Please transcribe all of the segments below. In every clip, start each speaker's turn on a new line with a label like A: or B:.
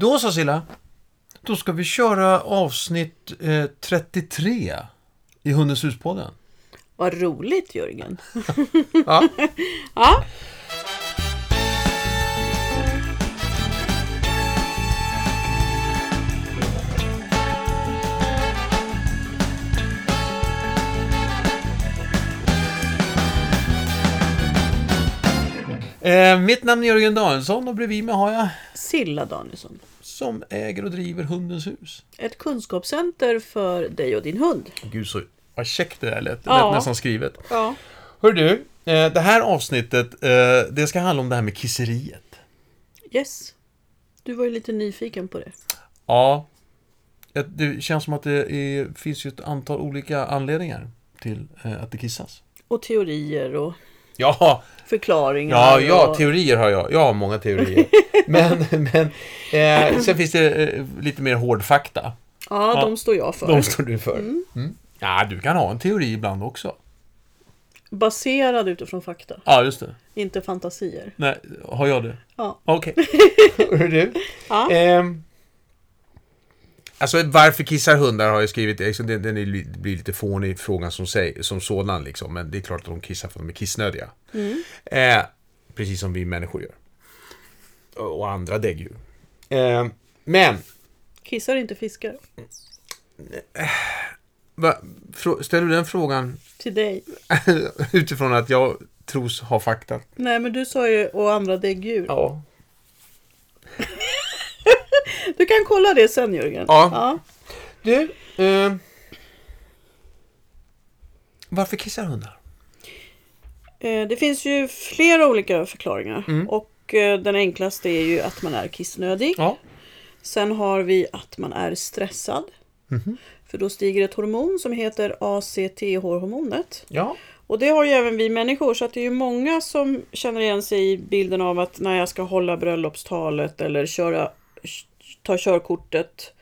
A: Då så Silla. Då ska vi köra avsnitt eh, 33 i Hundens huspodden.
B: Vad roligt Jörgen.
A: Ja.
B: Ja,
A: Eh, mitt namn är Jörgen Danielsson och bredvid mig har jag
B: Silla Danielsson.
A: som äger och driver Hundens hus.
B: Ett kunskapscenter för dig och din hund.
A: Gud så vad käckt det där lät. Det
B: Ja.
A: lät nästan skrivet.
B: Ja.
A: Hör du, eh, det här avsnittet eh, det ska handla om det här med kisseriet.
B: Yes. Du var ju lite nyfiken på det.
A: Ja, det- det känns som att det är, finns ju ett antal olika anledningar till eh, att det kissas.
B: Och teorier och
A: Ja,
B: förklaringar.
A: ja, ja,
B: och...
A: teorier har jag. Jag har många teorier. men men eh, sen finns det eh, lite mer hård fakta.
B: ja,
A: Ja.
B: de står jag för.
A: De står du för. Mm. Ja, du kan ha en teori ibland också.
B: Baserad utifrån fakta.
A: Ja, just det.
B: Inte fantasier.
A: Nej, har jag det?
B: Ja.
A: Okej. Hör du?
B: Ja.
A: Ehm, alltså varför kissar hundar har jag skrivit. liksom, Det, den är, li- det blir lite fånig frågan som, säg, som sådan liksom. Men det är klart att de kissar för att de är kissnödiga. Eh, precis som vi människor gör. Och, andra däggdjur. Eh, men,
B: Kissar inte fiskar.
A: va, frå, ställer du den frågan
B: Till dig.
A: utifrån att jag tros ha fakta?
B: Nej, men du sa ju och andra däggdjur.
A: Ja.
B: Du kan kolla det sen Jörgen.
A: Ja.
B: ja.
A: Du, eh, varför kissar hundar?
B: Eh, Det finns ju flera olika förklaringar.
A: Mm.
B: Och eh, den enklaste är ju att man är kissnödig.
A: Ja.
B: Sen har vi att man är stressad.
A: Mhm.
B: För då stiger ett hormon som heter ACTH-hormonet.
A: Ja.
B: Och det har ju även vi människor. Så att det är ju många som känner igen sig i bilden av att när jag ska hålla bröllopstalet eller köra, ta körkortet,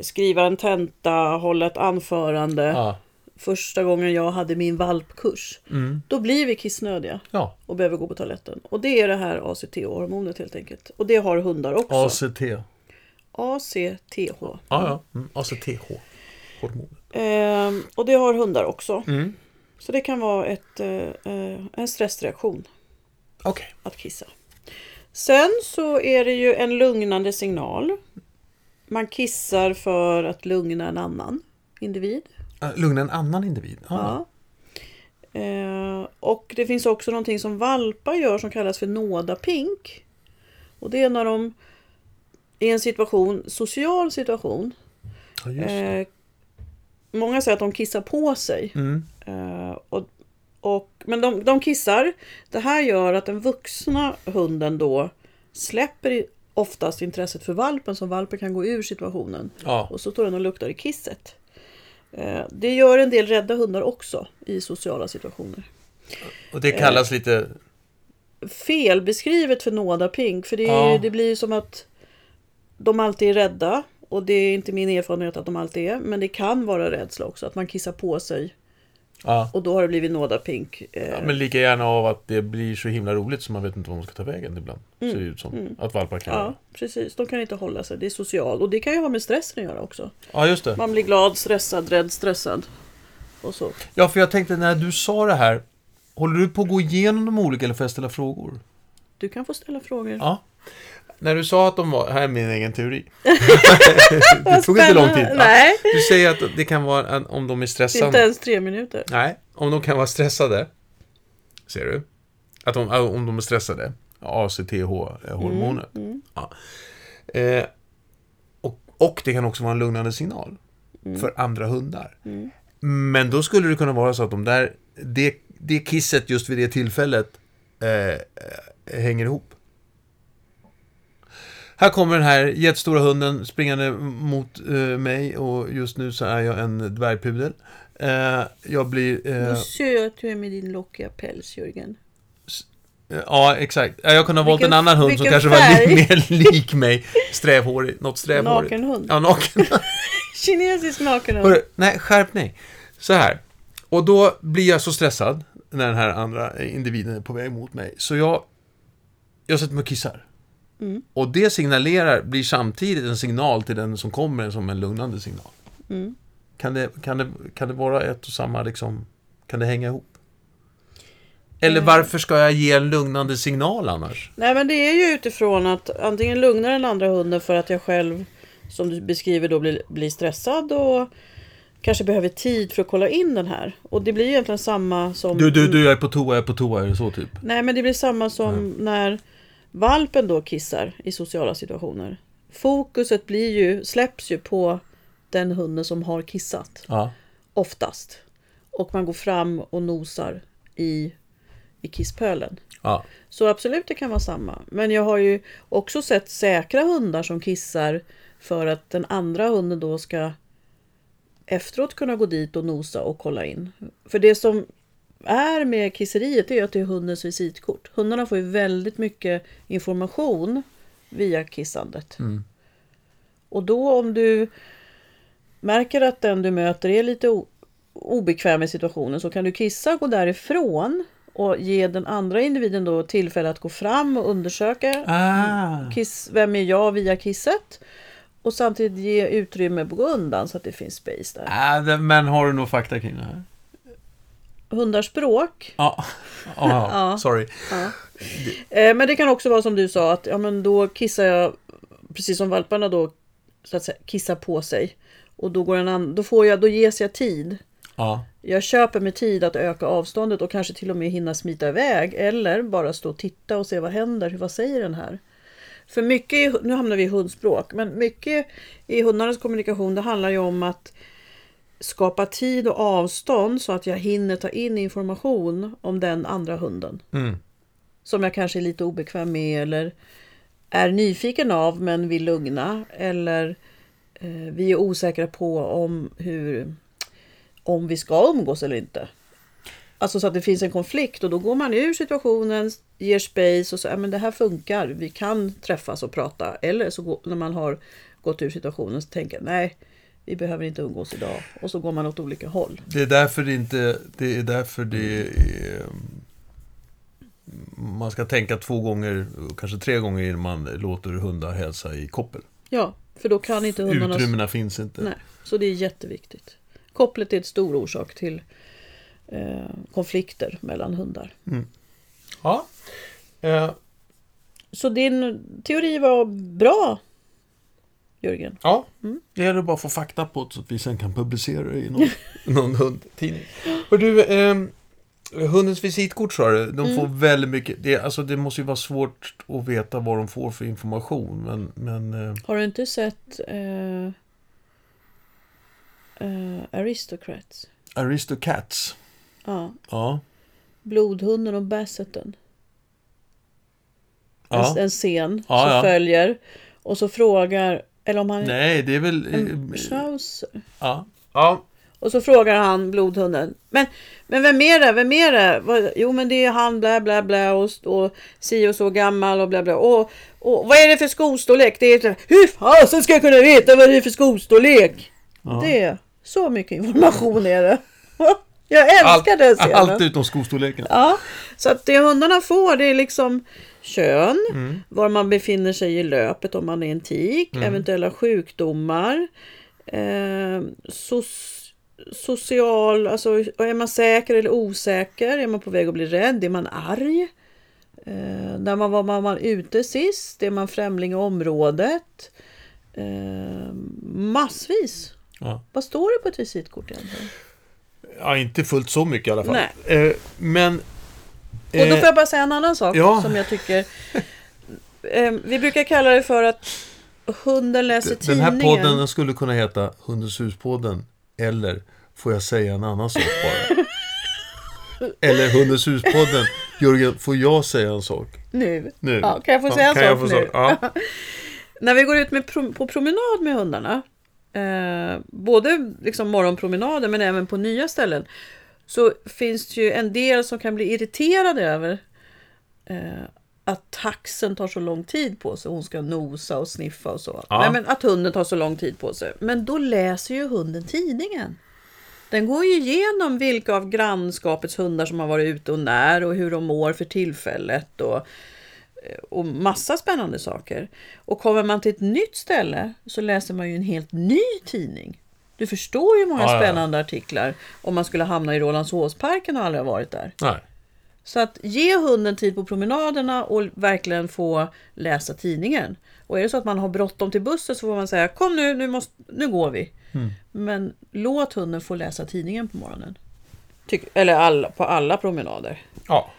B: skriva en tenta, hålla ett anförande.
A: Ja.
B: Första gången jag hade min valpkurs.
A: Mm.
B: Då blir vi kissnödiga
A: Ja.
B: och behöver gå på toaletten. Och det är det här ACTH-hormonet helt enkelt. Och det har hundar också.
A: ACT. Ja,
B: ACTH.
A: ja. Mm. ACTH. Hormonet.
B: Ehm, och det har hundar också.
A: Mm.
B: Så det kan vara ett, eh, eh, en stressreaktion
A: Okej.
B: att kissa. Sen så är det ju en lugnande signal. Man kissar för att lugna en annan individ.
A: Okay. Lugna en annan individ. Ja.
B: Ja. Eh, och det finns också någonting som valpar gör som kallas för nådapink. Och det är när de i en situation, social situation,
A: Ja,
B: eh, många säger att de kissar på sig.
A: Mm.
B: Eh, och, och, men de, de kissar. Det här gör att den vuxna hunden då släpper oftast intresset för valpen så valpen kan gå ur situationen.
A: Ja.
B: Och så står den och luktar i kisset. Eh, Det gör en del rädda hundar också i sociala situationer.
A: Och det kallas lite...
B: Felbeskrivet för nådapink, för det,
A: Ja.
B: det blir som att de alltid är rädda. Och det är inte min erfarenhet att de alltid är, men det kan vara rädsla också, att man kissar på sig.
A: Ja.
B: Och då har det blivit nådapink. Eh,
A: ja. Men lika gärna av att det blir så himla roligt så man vet inte vad man ska ta vägen ibland. Ser det ut som. Att valpar kan
B: Ja, precis. De kan inte hålla sig. Det är socialt. Och det kan ju ha med stressen att göra också.
A: Ja, just det.
B: Man blir glad, stressad, rädd, stressad. Och så.
A: Ja, för jag tänkte när du sa det här. Håller du på att gå igenom de olika eller får jag ställa frågor?
B: Du kan få ställa frågor.
A: Ja. När du sa att de var... Här är min egen teori. det tog inte lång tid. Ja. Du säger att det kan vara om de är stressade.
B: inte ens tre minuter.
A: Nej, om de kan vara stressade. Ser du? Att de, äh, om de är stressade. ACTH-hormonet. Ja. Eh, och, och det kan också vara en lugnande signal. För andra hundar. Men då skulle det kunna vara så att de där, det, det kisset just vid det tillfället eh, eh, hänger ihop. Här kommer den här jättestora hunden springande mot eh, mig och just nu så är jag en dvärgpudel. Eh, jag blir... Eh,
B: Vad söt du är med din lockiga päls, Jörgen.
A: ja, exakt. Ja, Jag kunde ha valt
B: Vilken-
A: en annan hund som kanske var
B: färg?
A: li mer lik mig. Strävhårig. Något strävhårigt.
B: Naken hund.
A: Ja, naken.
B: Kinesisk nakenhund.
A: Hörru, nej, skärpning. Så här. Och då blir jag så stressad när den här andra individen är på väg mot mig. Så jag, jag sätter mig och kissar.
B: Mm.
A: Och det signalerar, blir samtidigt en signal till den som kommer som en lugnande signal.
B: Mm.
A: Kan, det, kan, det, kan det vara ett och samma, liksom, kan det hänga ihop? Eller varför ska jag ge en lugnande signal annars?
B: Nej men det är ju utifrån att antingen lugnar den andra hunden för att jag själv, som du beskriver då, blir, blir stressad och kanske behöver tid för att kolla in den här. Och det blir ju egentligen samma som...
A: Du, du, du, jag är på toa, jag är på toa, är det så typ?
B: Nej men det blir samma som när valpen då kissar i sociala situationer. Fokuset blir ju, släpps ju på den hunden som har kissat.
A: Ja.
B: Oftast. Och man går fram och nosar i, i kisspölen.
A: ja.
B: Så absolut, det kan vara samma. Men jag har ju också sett säkra hundar som kissar för att den andra hunden då ska efteråt kunna gå dit och nosa och kolla in. För det som är med kisseriet är att det är hundens visitkort. Hundarna får ju väldigt mycket information via kissandet.
A: Mm.
B: Och då om du märker att den du möter är lite obekväm i situationen så kan du kissa, gå därifrån och ge den andra individen då tillfälle att gå fram och undersöka
A: Ah.
B: kiss, vem är jag via kisset och samtidigt ge utrymme på undan så att det finns space där.
A: Det- men har du nog fakta kring det här?
B: Hundars språk.
A: Ja. Ja,
B: Ja.
A: sorry.
B: Eh, men det kan också vara som du sa att ja, men då kissar jag precis som valparna då så att säga, kissar på sig. Och då, går en an- då, får jag, då ges jag tid.
A: Ja.
B: Jag köper mig tid att öka avståndet och kanske till och med hinna smita iväg. Eller bara stå och titta och se vad händer. Vad säger den här? För mycket, nu hamnar vi i hundspråk, men mycket i hundarnas kommunikation det handlar ju om att skapa tid och avstånd så att jag hinner ta in information om den andra hunden.
A: Mm.
B: Som jag kanske är lite obekväm med eller är nyfiken av men vill lugna. Eller eh, vi är osäkra på om, hur, om vi ska umgås eller inte. Alltså så att det finns en konflikt och då går man ur situationen, ger space och så, ja men det här funkar, vi kan träffas och prata. Eller så går, när man har gått ur situationen så tänker jag, nej, vi behöver inte umgås idag. Och så går man åt olika håll.
A: Det är därför det inte, det är därför det är, man ska tänka två gånger, kanske tre gånger innan man låter hundar hälsa i koppel.
B: Ja, för då kan inte hundarna...
A: Utrymmena finns inte.
B: Nej, så det är jätteviktigt. Kopplet är ett stor orsak till eh, konflikter mellan hundar.
A: Ja. Eh,
B: Så din teori var bra, Jörgen.
A: ja.
B: Mm.
A: Det gäller bara att få fakta på det så att vi sen kan publicera det i någon, någon hundtidning. Hör du, ehm, hundens visitkort sa du, de
B: Mm.
A: får väldigt mycket, det, alltså det måste ju vara svårt att veta vad de får för information, men, men eh,
B: Har du inte sett eh, eh, Aristocrats?
A: Aristocats,
B: Ja,
A: ja.
B: Blodhunden och Basseten.
A: ja.
B: En, en scen
A: Ja,
B: som
A: ja.
B: följer. Och så frågar, eller om han
A: Nej, det är väl...
B: en
A: eh,
B: schnauzer.
A: Ja. Ja.
B: Och så frågar han blodhunden. Men, men vem är det? Vem är det? Jo men det är han blä blä blä och, och si och så gammal och blä blä. Och, och vad är det för skostorlek? Det är så- Hur fasen ska jag kunna veta vad det är för skostorlek?
A: Ja.
B: Det är så mycket information är det. Jag älskar den scenen.
A: Allt utom skostorleken.
B: Ja, så att det hundarna får det är liksom kön,
A: Mm.
B: var man befinner sig i löpet om man är en tik, eventuella sjukdomar, eh, soc- social, alltså är man säker eller osäker, är man på väg att bli rädd, är man arg? Eh, när man var man, var ute sist, är man främling i området? Eh, massvis.
A: Ja.
B: Vad står det på ett visitkort egentligen?
A: ja, inte fullt så mycket i alla fall. Eh, men...
B: Och då
A: eh,
B: får jag bara säga en annan sak
A: ja.
B: som jag tycker... Eh, vi brukar kalla det för att hunden läser
A: Den
B: tidningen.
A: här podden den skulle kunna heta Hundens hus-podden. Eller Får jag säga en annan sak bara? Eller Hundens hus-podden. Jörgen, får jag säga en sak?
B: Nu.
A: Nu?
B: Ja, kan jag få säga en
A: kan jag
B: sak nu?
A: Ja.
B: När vi går ut med pro- på promenad med hundarna, eh, både liksom morgonpromenader men även på nya ställen, så finns det ju en del som kan bli irriterade över eh, att taxen tar så lång tid på sig. Hon ska nosa och sniffa och så.
A: Ja.
B: Nej, men att hunden tar så lång tid på sig. Men då läser ju hunden tidningen. Den går ju igenom vilka av grannskapets hundar som har varit ute och när och hur de mår för tillfället. Och eh, och massa spännande saker. Och kommer man till ett nytt ställe så läser man ju en helt ny tidning. Du förstår ju hur många
A: Ja,
B: spännande artiklar om man skulle hamna i Rålambshovsparken och aldrig ha varit där.
A: Nej.
B: Så att ge hunden tid på promenaderna och verkligen få läsa tidningen. Och är det så att man har bråttom till bussen så får man säga kom nu, nu, måste, nu går vi.
A: Mm.
B: Men låt hunden få läsa tidningen på morgonen. Tyck, eller alla, på alla promenader.
A: Ja.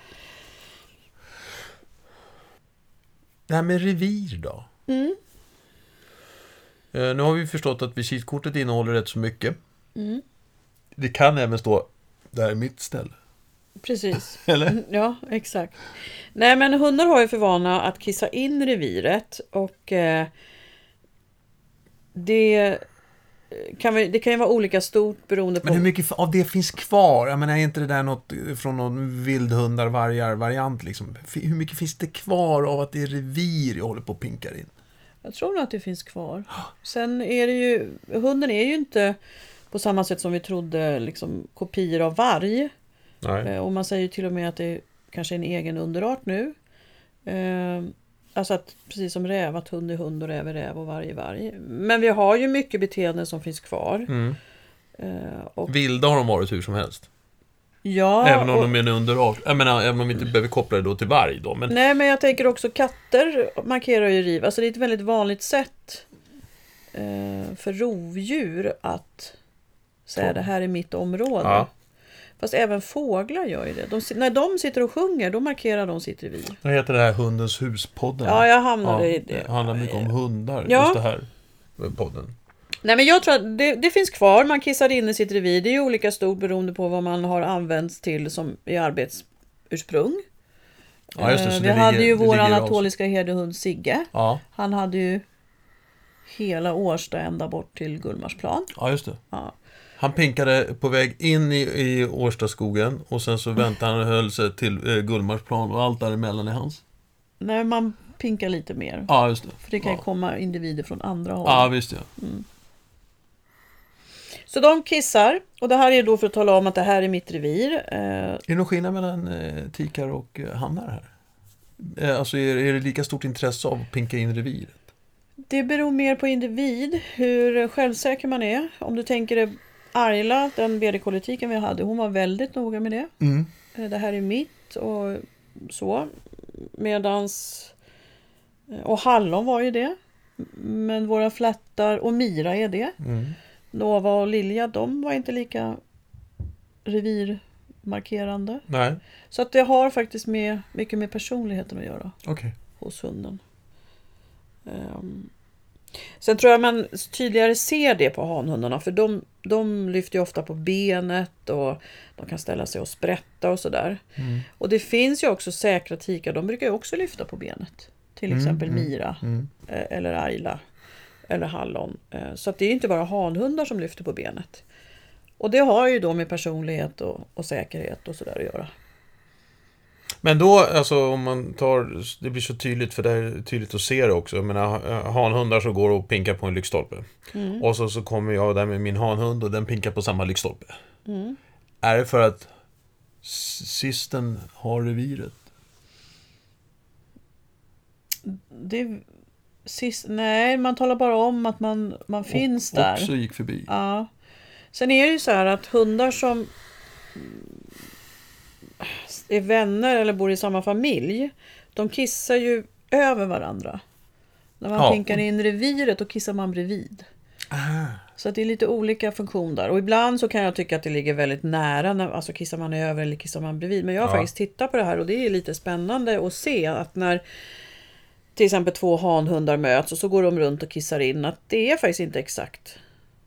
A: Det här med revir då?
B: Mm.
A: Eh, nu har vi förstått att visitkortet innehåller rätt så mycket.
B: Mm.
A: Det kan även stå, det här är mitt ställe.
B: Precis.
A: Eller?
B: Ja, exakt. Nej, men hundar har ju för vana att kissa in reviret och eh, det, kan, vi, det kan ju vara olika stort beroende på...
A: Men hur mycket av det finns kvar? Jag menar, är inte det där något från någon vildhundar, vargar variant liksom? Hur mycket finns det kvar av att det är revir jag håller på och pinkar in?
B: Jag tror nog att det finns kvar. Sen är det ju, hunden är ju inte på samma sätt som vi trodde liksom kopior av varg.
A: Nej.
B: Eh, Och man säger till och med att det kanske är en egen underart nu. Eh, Alltså att precis som räv, att hund är hund och räv är räv och varg är varg. Men vi har ju mycket beteenden som finns kvar.
A: Mm.
B: Eh, Och
A: Vilda har de varit hur som helst.
B: Ja,
A: även om
B: och,
A: de är en underart. Jag menar, även om vi inte behöver koppla det då till varg då. Men
B: Nej, men jag tänker också katter markerar ju riv. Alltså det är ett väldigt vanligt sätt eh, för rovdjur att säga
A: Ja.
B: det här är mitt område.
A: Ja.
B: Fast även fåglar gör ju det. De, när de sitter och sjunger, då markerar de sitt revir.
A: vad heter det här Hundens huspodden?
B: Ja, jag hamnade i det.
A: Det handlar mycket om hundar,
B: Ja.
A: just det här. Podden.
B: Nej, men jag tror att det, det finns kvar. Man kissar in i sitt revir. Det är ju olika stort beroende på vad man har använts till som i arbetsursprung.
A: Ja, just det.
B: Eh,
A: Så
B: Vi
A: det
B: hade
A: ligger-
B: ju vår anatoliska herdehund Sigge.
A: Ja,
B: Han hade ju hela Årsta ända bort till Gullmarsplan.
A: ja, just det.
B: Ja.
A: Han pinkade på väg in i, i Årstaskogen och sen så väntade han och höll sig till eh, Gullmarsplan och allt däremellan är hans.
B: När man pinkar lite mer.
A: Ja, just det.
B: För det kan
A: ja.
B: komma individer från andra håll.
A: Ja, visst ja.
B: Så de kissar. Och det här är då för att tala om att det här är mitt revir. Eh,
A: Är det någon skillnad mellan eh, tikar och eh, hannar här? Alltså är, det lika stort intresse av att pinka in reviret?
B: Det beror mer på individ, hur självsäker man är. Om du tänker dig Arla, den vd-politiken vi hade, hon var väldigt noga med det.
A: Mm.
B: Det här är mitt och så. Medans... Och Hallon var ju det. Men våra flättar och Mira är det.
A: Mm.
B: Nova och Lilja, de var inte lika revirmarkerande.
A: Nej,
B: Så att det har faktiskt med, mycket med personligheten att göra
A: okej.
B: hos hunden. Ehm, Sen tror jag man tydligare ser det på hanhundarna för de, de lyfter ofta på benet och de kan ställa sig och sprätta och sådär.
A: Mm.
B: Och det finns ju också säkra tikar, de brukar ju också lyfta på benet. Till
A: Mm,
B: exempel
A: mm,
B: Mira
A: Mm.
B: eh, eller Ayla eller Hallon. Eh, Så att det är inte bara hanhundar som lyfter på benet. Och det har ju då med personlighet och, och säkerhet och sådär att göra.
A: Men då, alltså om man tar, det blir så tydligt för det är tydligt att se det också. Jag menar, eh, hanhundar som går och pinkar på en lyktstolpe.
B: Mm.
A: Och så, så kommer jag där med min hanhund och den pinkar på samma lyktstolpe.
B: Mm.
A: Är det för att sisten har reviret?
B: Det, sist, nej, man talar bara om att man, man finns
A: och,
B: där.
A: Också gick förbi.
B: Ja. Sen är det ju så här att hundar som är vänner eller bor i samma familj, de kissar ju över varandra. När man
A: Ja.
B: pinkar in reviret, då kissar man bredvid.
A: Ah.
B: Så det är lite olika funktion där. Och ibland så kan jag tycka att det ligger väldigt nära. När, alltså kissar man över eller kissar man bredvid. Men jag har
A: Ja.
B: faktiskt tittat på det här och det är lite spännande att se att när till exempel två hanhundar möts och så går de runt och kissar in. Att det är faktiskt inte exakt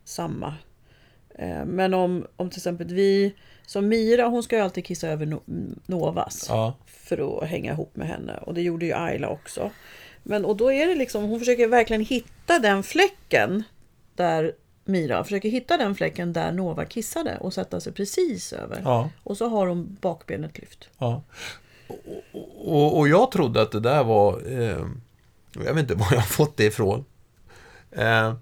B: samma. Eh, Men om, om till exempel vi, som Mira, hon ska ju alltid kissa över No- Novas
A: Ja.
B: för att hänga ihop med henne. Och det gjorde ju Ayla också. Men och då är det liksom, hon försöker verkligen hitta den fläcken där Mira försöker hitta den fläcken där Nova kissade och sätta sig precis över.
A: Ja.
B: Och så har hon bakbenet lyft.
A: ja. Och, och, och jag trodde att det där var... Eh, jag vet inte var jag har fått det ifrån. Eh,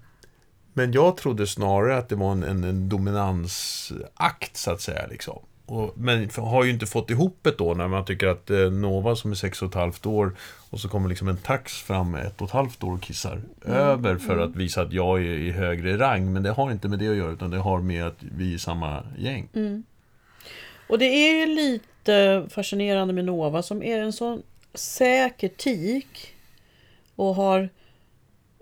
A: men jag trodde snarare att det var en, en, en dominansakt, så att säga. Liksom. och, men har ju inte fått ihop det då när man tycker att eh, Nova som är sex och ett halvt år och så kommer liksom en tax fram ett och ett halvt år och kissar över för att visa att jag är i högre rang. Men det har inte med det att göra utan det har med att vi är samma gäng.
B: Och det är ju lite fascinerande med Nova som är en sån säker tik. Och har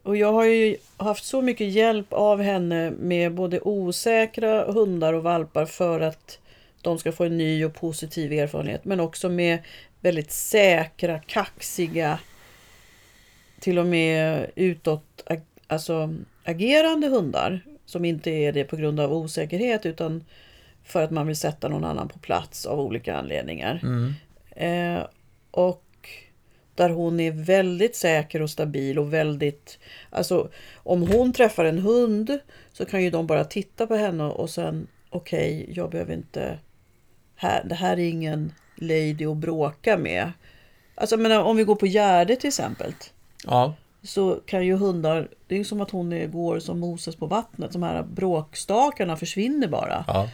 B: och jag har ju haft så mycket hjälp av henne med både osäkra hundar och valpar för att de ska få en ny och positiv erfarenhet. Men också med väldigt säkra, kaxiga, till och med utåt alltså, agerande hundar. Som inte är det på grund av osäkerhet utan för att man vill sätta någon annan på plats av olika anledningar. Eh, och där hon är väldigt säker och stabil och väldigt... Alltså om hon träffar en hund så kan ju de bara titta på henne och sen okej, jag behöver inte... Här, det här är ingen lady att bråka med. Alltså men om vi går på Gärde till exempel.
A: Ja,
B: Så kan ju hundar, det är ju som att hon är- går som Moses på vattnet. De här bråkstakarna försvinner bara
A: ja.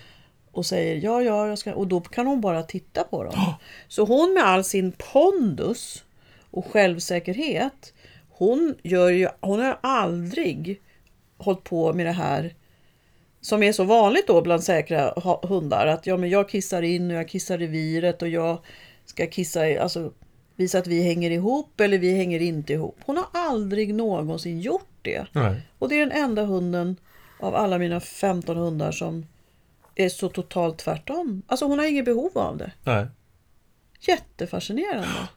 B: Och säger ja, ja, jag ska... Och då kan hon bara titta på dem. Så hon med all sin pondus och självsäkerhet, hon, gör ju, hon har aldrig hållit på med det här som är så vanligt då bland säkra hundar. Att ja, men jag kissar in och jag kissar reviret och jag ska kissa, i- alltså visa att vi hänger ihop eller vi hänger inte ihop. Hon har aldrig någonsin gjort det.
A: Nej.
B: Och det är den enda hunden av alla mina 15 hundar som är så totalt tvärtom. Alltså hon har inget behov av det.
A: Nej.
B: Jättefascinerande.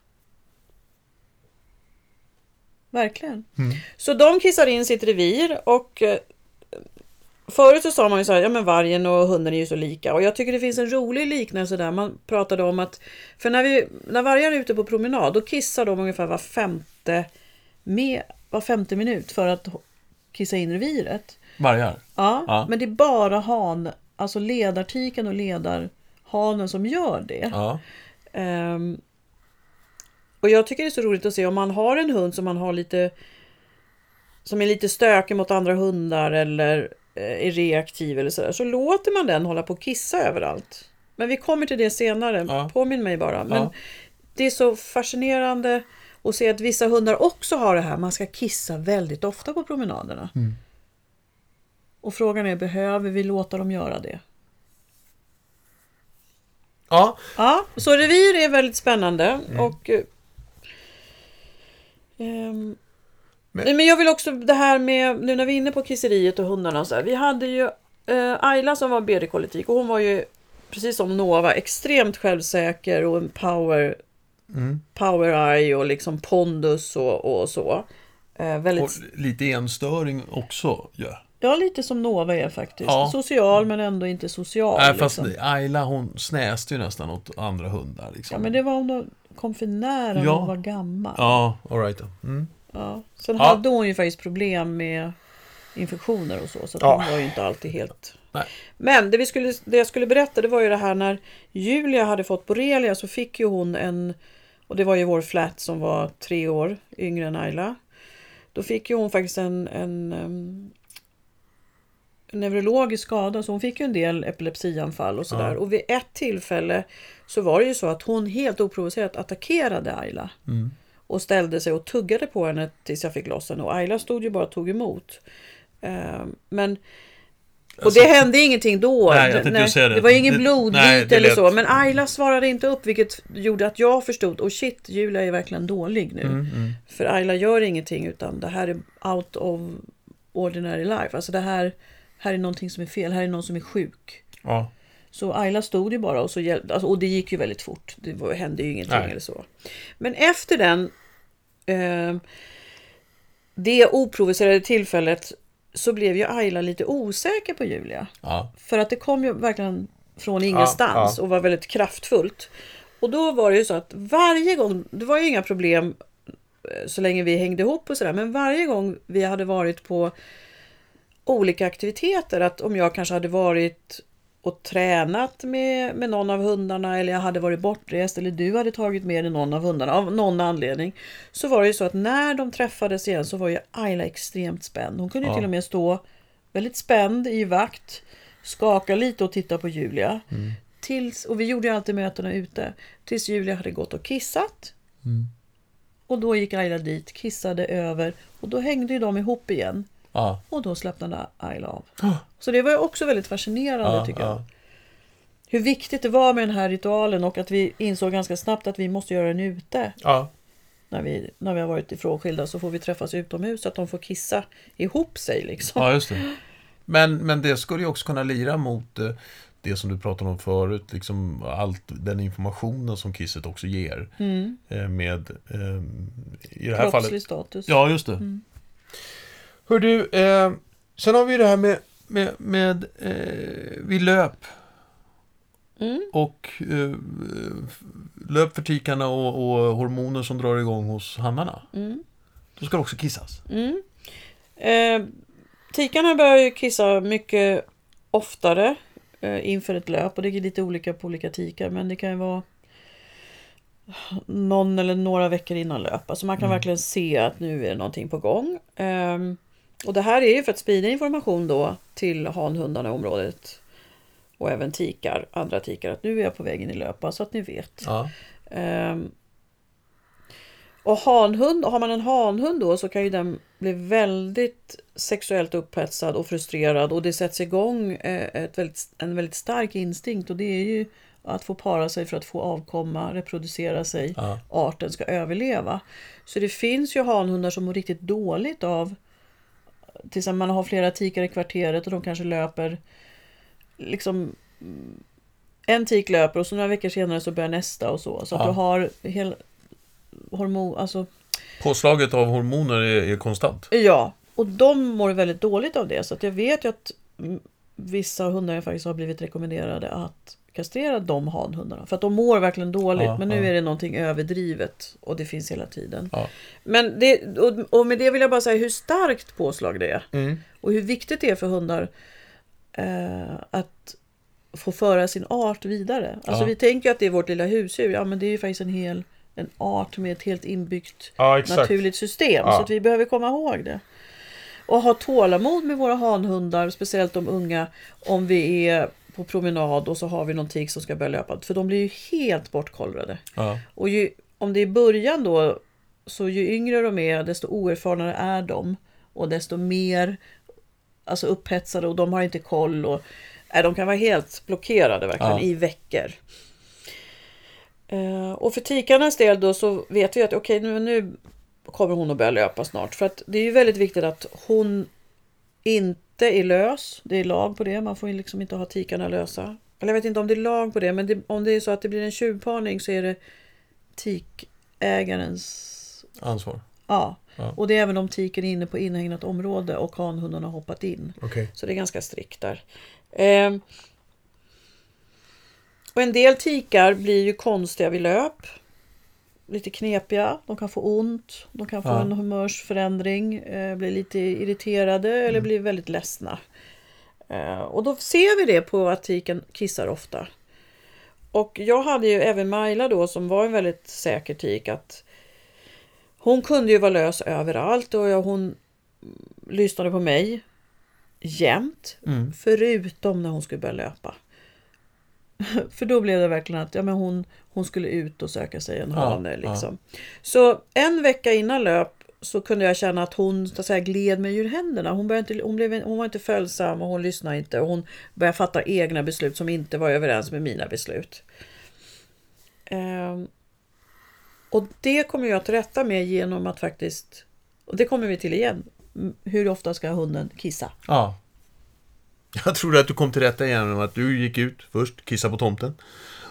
B: Verkligen.
A: Mm.
B: Så de kissar in sitt revir och eh, Förut så sa man ju så här, ja men vargen och hunden är ju så lika och jag tycker det finns en rolig liknelse där. Man pratade om att, för när, vi, när vargar är ute på promenad då kissar de ungefär var femte, med, var femte minut för att kissa in reviret.
A: Vargar.
B: Ja,
A: Ja.
B: men det är bara han, alltså ledartiken och ledarhanen som gör det.
A: Ja.
B: Ehm, och jag tycker det är så roligt att se om man har en hund som man har lite som är lite stökig mot andra hundar eller eh, är reaktiv eller sådär. Så låter man den hålla på och kissa överallt. Men vi kommer till det senare.
A: Ja.
B: Påminn mig bara. Men
A: Ja.
B: det är så fascinerande att se att vissa hundar också har det här. Man ska kissa väldigt ofta på promenaderna.
A: Mm.
B: Och frågan är, behöver vi låta dem göra det?
A: Ja.
B: Ja, så revir är väldigt spännande. Och, eh, ehm,
A: Men-
B: men jag vill också det här med, nu när vi är inne på kisseriet och hundarna och så här. Vi hade ju eh, Ayla som var BD-politik och hon var ju precis som Nova extremt självsäker och en power,
A: Mm.
B: power eye och liksom pondus och, och så. Eh, väldigt,
A: Och lite enstöring också. Ja.
B: Ja, lite som Nova är faktiskt.
A: Ja.
B: Social men ändå inte social.
A: Nej, fast
B: liksom.
A: Ayla hon snäste ju nästan åt andra hundar. Liksom.
B: Ja, men det var om de kom för nära när
A: Ja.
B: hon var gammal.
A: Ja, all right då. Mm.
B: Ja. Sen
A: Ja.
B: hade hon ju faktiskt problem med infektioner och så. Så
A: Ja.
B: hon var ju inte alltid helt...
A: Nej.
B: Men det, vi skulle, det jag skulle berätta det var ju det här när Julia hade fått borrelia så fick ju hon en... Och det var ju vår flat som var tre år yngre än Ayla. Då fick ju hon faktiskt en, en, um, neurologisk skada så hon fick ju en del epilepsianfall och sådär.
A: Ja.
B: Och vid ett tillfälle så var det ju så att hon helt oprovocerat attackerade Ayla
A: Mm.
B: och ställde sig och tuggade på henne tills jag fick loss henne. Och Ayla stod ju bara och tog emot. Eh, Men... Och
A: Alltså-
B: det hände ingenting då.
A: Nej,
B: Nej,
A: det.
B: det var ingen blodvit
A: det
B: eller
A: lät-
B: så. Men Ayla svarade inte upp vilket gjorde att jag förstod. Och shit, Julia är verkligen dålig nu.
A: Mm, mm.
B: För Ayla gör ingenting utan det här är out of ordinary life. Alltså det här, här är någonting som är fel. Här är någon som är sjuk.
A: Ja.
B: Så Ayla stod ju bara och så hjälpte, alltså, och det gick ju väldigt fort. Det var, hände ju ingenting
A: Nej.
B: eller så. Men efter den eh, det oprovocerade tillfället så blev ju Ayla lite osäker på Julia.
A: Ja.
B: För att det kom ju verkligen från ingenstans
A: ja.
B: och var väldigt kraftfullt. Och då var det ju så att varje gång, det var ju inga problem eh, så länge vi hängde ihop och sådär, men varje gång vi hade varit på olika aktiviteter, att om jag kanske hade varit och tränat med, med någon av hundarna eller jag hade varit bortrest eller du hade tagit med dig någon av hundarna av någon anledning. Så var det ju så att när de träffades igen så var ju Ayla extremt spänd. Hon kunde
A: Ja.
B: till och med stå väldigt spänd i vakt, skaka lite och titta på Julia. tills, och vi gjorde ju alltid mötena ute, tills Julia hade gått och kissat.
A: Mm.
B: Och då gick Ayla dit, kissade över och då hängde ju de ihop igen.
A: Ja.
B: Och då slappnade Ayla av.
A: Ah.
B: Så det var ju också väldigt fascinerande
A: Ja,
B: tycker jag.
A: ja.
B: Hur viktigt det var med den här ritualen och att vi insåg ganska snabbt att vi måste göra den ute.
A: Ja.
B: När vi, när vi har varit ifrånskilda så får vi träffas utomhus så att de får kissa ihop sig liksom.
A: ja, just det. Men, men det skulle ju också kunna lira mot eh, det som du pratade om förut, liksom allt den informationen som kisset också ger.
B: Mm.
A: eh, Med, eh, i det här fallet,
B: Kroppslig status.
A: Ja, just det. Hör du, eh, sen har vi det här med, med, med eh, vid löp.
B: Mm.
A: Och eh, löp för tikarna och, och hormoner som drar igång hos hannarna.
B: Mm.
A: Då ska det också kissas.
B: Mm. Eh, tikarna börjar ju kissa mycket oftare eh, inför ett löp och det är lite olika på olika tikar men det kan ju vara någon eller några veckor innan löp. Alltså man kan
A: Mm.
B: verkligen se att nu är det någonting på gång. Ehm, och det här är ju för att sprida information då till hanhundarna i området och även tikar, andra tikar, att nu är jag på väg in i löp, bara så att ni vet.
A: Ja.
B: Ehm, och hanhund, har man en hanhund då så kan ju den bli väldigt sexuellt upphetsad och frustrerad och det sätts igång eh, ett väldigt, en väldigt stark instinkt och det är ju att få para sig för att få avkomma, reproducera sig,
A: Ja.
B: arten ska överleva. Så det finns ju hanhundar som mår riktigt dåligt av till exempel man har flera tikar i kvarteret och de kanske löper liksom en tik löper och så några veckor senare så börjar nästa och så. Så att
A: Ja.
B: du har hel, hormon, alltså
A: Påslaget av hormoner är, är konstant.
B: ja. Och de mår väldigt dåligt av det. Så att jag vet ju att vissa hundar faktiskt har blivit rekommenderade att kastrera de hanhundarna. För att de mår verkligen dåligt.
A: Ja,
B: men nu
A: ja.
B: är det någonting överdrivet och det finns hela tiden.
A: Ja.
B: Men det, och, och med det vill jag bara säga hur starkt påslag det är.
A: Mm.
B: Och hur viktigt det är för hundar eh, att få föra sin art vidare. Alltså vi tänker att det är vårt lilla husdjur. Ja men det är ju faktiskt en hel en art med ett helt inbyggt naturligt system. Så att vi behöver komma ihåg det. Och ha tålamod med våra hanhundar, speciellt de unga, om vi är på promenad och så har vi någon tik som ska börja löpa. För de blir ju helt bortkollrade.
A: Ja.
B: Och ju, om det är i början då, så ju yngre de är, desto oerfarnare är de. Och desto mer alltså upphetsade och de har inte koll. Och, nej, de kan vara helt blockerade verkligen
A: Ja.
B: i veckor. Eh, och för tikarnas del då så vet vi att okej nu, nu kommer hon att börja löpa snart. För att det är ju väldigt viktigt att hon inte är lös. Det är lag på det. Man får liksom inte ha tikarna lösa. Eller jag vet inte om det är lag på det. Men det, om det är så att det blir en tjuvparning så är det tikägarens...
A: Ansvar.
B: Ja.
A: Ja.
B: Och det är även om tiken är inne på inhägnat område och hanhunden har hoppat in.
A: Okej.
B: Så det är ganska strikt där. Ehm. Och en del tikar blir ju konstiga vid löp. Lite knepiga. De kan få ont. De kan få
A: Ja.
B: en humörsförändring. Eh, bli lite irriterade eller bli väldigt ledsna. Eh, och då ser vi det på att tiken kissar ofta. Och jag hade ju även Maila då som var en väldigt säker tik att hon kunde ju vara lös överallt och jag, hon lyssnade på mig jämt.
A: Mm.
B: Förutom när hon skulle börja löpa. För då blev det verkligen att ja, men hon, hon skulle ut och söka sig en
A: Ja,
B: hane.
A: ja.
B: Liksom. Så en vecka innan löp så kunde jag känna att hon så att säga, gled mig ur händerna. Hon, började inte, hon, blev, hon var inte följsam och hon lyssnade inte. Och hon började fatta egna beslut som inte var överens med mina beslut. Ehm, och det kommer jag till rätta med genom att faktiskt, och det kommer vi till igen, hur ofta ska hunden kissa?
A: Ja. Jag trodde att du kom till rätta igen genom att du gick ut först, kissa på tomten.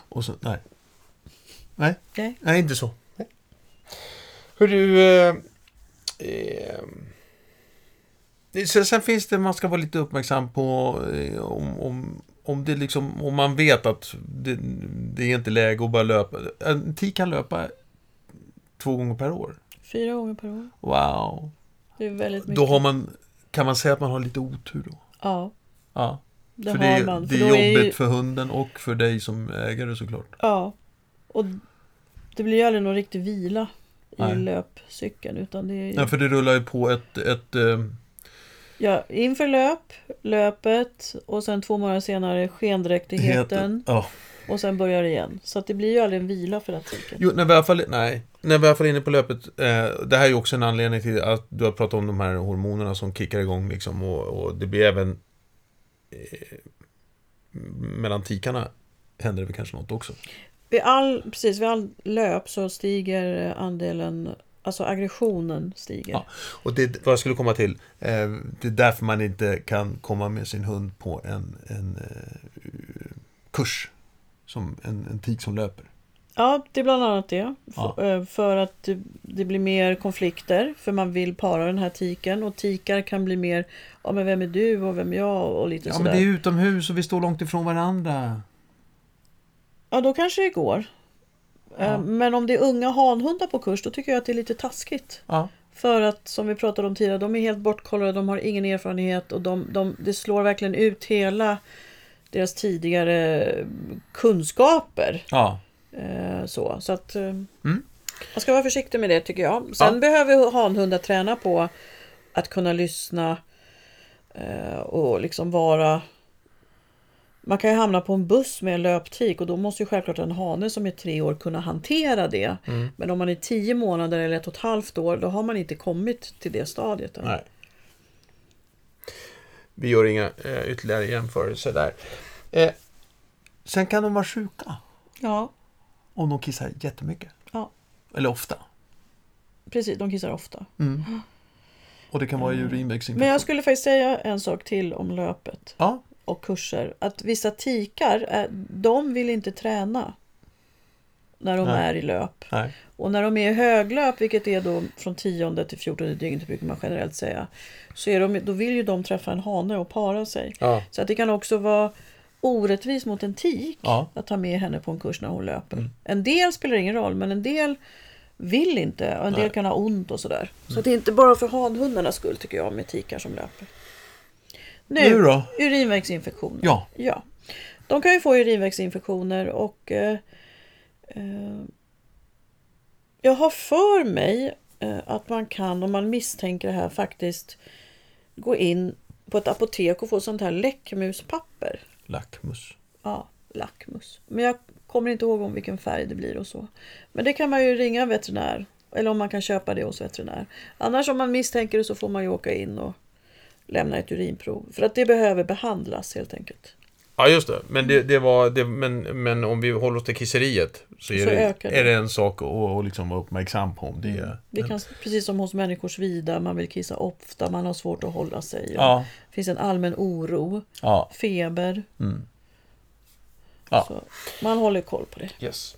A: Och så, nej. Nej,
B: Nej.
A: nej inte så. Nej. Hör du... Eh, eh, sen, sen finns det, man ska vara lite uppmärksam på eh, om, om, om det liksom, om man vet att det, det är inte läge att bara löpa. En tik kan löpa två gånger per år.
B: Fyra gånger per år.
A: Wow.
B: Det är väldigt mycket.
A: Då har man, kan man säga att man har lite otur då?
B: Ja,
A: Ja.
B: det
A: för
B: har
A: det,
B: man.
A: det
B: För
A: är jobbigt
B: ju-
A: för hunden och för dig som ägare såklart.
B: Ja. Och det blir ju aldrig någon riktig vila i
A: Nej.
B: löpcykeln. Utan det är ju...
A: Ja, för det rullar ju på ett... ett eh,
B: Ja, inför löp, löpet och sen två månader senare skendräktigheten.
A: Ja,
B: och sen börjar det igen. Så att det blir ju aldrig en vila för tiken.
A: Jo, när vi i alla fall, nej, när vi i alla fall är inne på löpet. Eh, det här är ju också en anledning till att du har pratat om de här hormonerna som kickar igång liksom. Och, och det blir även... Eh, mellan tikarna händer det väl kanske något också.
B: Vid all, precis, vid all löp så stiger andelen Alltså aggressionen stiger. Ja,
A: och det vad jag skulle komma till. Eh, det är därför man inte kan komma med sin hund på en, en eh, kurs. Som en, en tik som löper.
B: Ja, det är bland annat det. Ja. Eh, för att det blir mer konflikter. För man vill para den här tiken. Och tikar kan bli mer, ja men vem är du och vem är jag och lite
A: ja,
B: sådär.
A: Ja men det är utomhus och vi står långt ifrån varandra.
B: Ja, då kanske det går. Ja. Eh, men om det är unga hanhundar på kurs, då tycker jag att det är lite taskigt.
A: Ja.
B: För att, som vi pratade om tidigare, de är helt bortkollrade, de har ingen erfarenhet och de, de, det slår verkligen ut hela deras tidigare kunskaper.
A: Ja.
B: Eh, så, så att eh,
A: mm.
B: man ska vara försiktig med det tycker jag. Sen ja. behöver hanhundar träna på att kunna lyssna och liksom vara man kan ju hamna på en buss med en löptik och då måste ju självklart en hane som är tre år kunna hantera det.
A: Mm.
B: Men om man är tio månader eller ett och ett halvt år då har man inte kommit till det stadiet. Än.
A: Nej. Vi gör inga eh, ytterligare jämförelser där. Eh, sen kan de vara sjuka.
B: Ja.
A: Om de kissar jättemycket.
B: Ja.
A: Eller ofta.
B: Precis, de kissar ofta.
A: Mm. Och det kan vara urinvägsinfektion.
B: Men jag skulle faktiskt säga en sak till om löpet.
A: Ja
B: och kurser att vissa tikar, de vill inte träna när de
A: Nej.
B: är i löp.
A: Nej.
B: Och när de är i höglöp, vilket är då från 10 till 14 dygnet brukar man generellt säga, så är de, då vill ju de träffa en hane och para sig.
A: Ja.
B: Så att det kan också vara orättvist mot en tik
A: ja.
B: att ta med henne på en kurs när hon löper.
A: Mm.
B: En del spelar ingen roll, men en del vill inte och en
A: Nej.
B: del kan ha ont och sådär. Så det är inte bara för hanhundarnas skull tycker jag med tikar som löper. Nu,
A: nu då?
B: Urinvägsinfektioner.
A: Ja.
B: ja. De kan ju få urinvägsinfektioner och eh, eh, jag har för mig eh, att man kan, om man misstänker det här, faktiskt gå in på ett apotek och få sånt här läckmuspapper.
A: Lackmus.
B: Ja, lackmus. Men jag kommer inte ihåg om vilken färg det blir och så. Men det kan man ju ringa veterinär. Eller om man kan köpa det hos veterinär. Annars om man misstänker det så får man ju åka in och lämna ett urinprov. För att det behöver behandlas helt enkelt.
A: Ja, just det. Men, det, det var, det, men, men om vi håller oss till kisseriet så är, så det, är det en sak att och liksom vara uppmärksam på. Om det, mm.
B: det kan, precis som hos människors vida, man vill kissa ofta, man har svårt att hålla sig.
A: Ja.
B: Det finns en allmän oro,
A: ja.
B: feber.
A: Mm. Ja.
B: Så man håller koll på det.
A: Yes.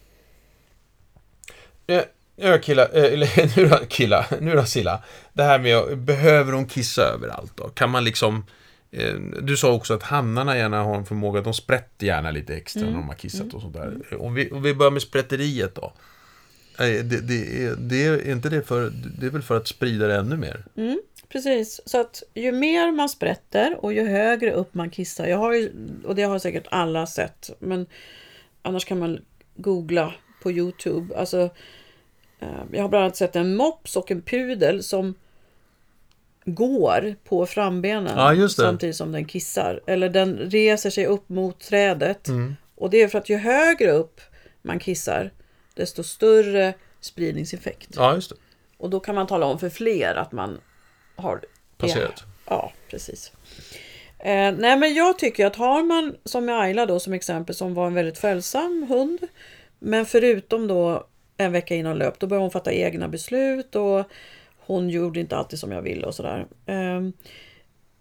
A: Eh, Ja, killa, eh, eller nu då, killa, nu då Silla. Det här med, behöver de kissa överallt då? Kan man liksom... Eh, du sa också att hannarna gärna har en förmåga, de sprätter gärna lite extra mm. när de har kissat mm. och sånt där. Om vi, om vi börjar med sprätteriet då. Det, det, är, det är inte det för, det är väl för att sprida det ännu mer?
B: Mm, precis, så att ju mer man sprätter och ju högre upp man kissar. Jag har ju, och det har säkert alla sett, men annars kan man googla på Youtube. Alltså Eh, jag har bland annat sett en mops och en pudel som går på frambenen
A: ja,
B: samtidigt som den kissar. Eller den reser sig upp mot trädet.
A: Mm.
B: Och det är för att ju högre upp man kissar, desto större spridningseffekt.
A: Ja, just det.
B: Och då kan man tala om för fler att man har
A: passerat.
B: Ja, precis. Eh, nej, men jag tycker att har man som med Ayla då som exempel som var en väldigt följsam hund. Men förutom då en vecka innan löp. Då började hon fatta egna beslut och hon gjorde inte alltid som jag ville och sådär. Ehm,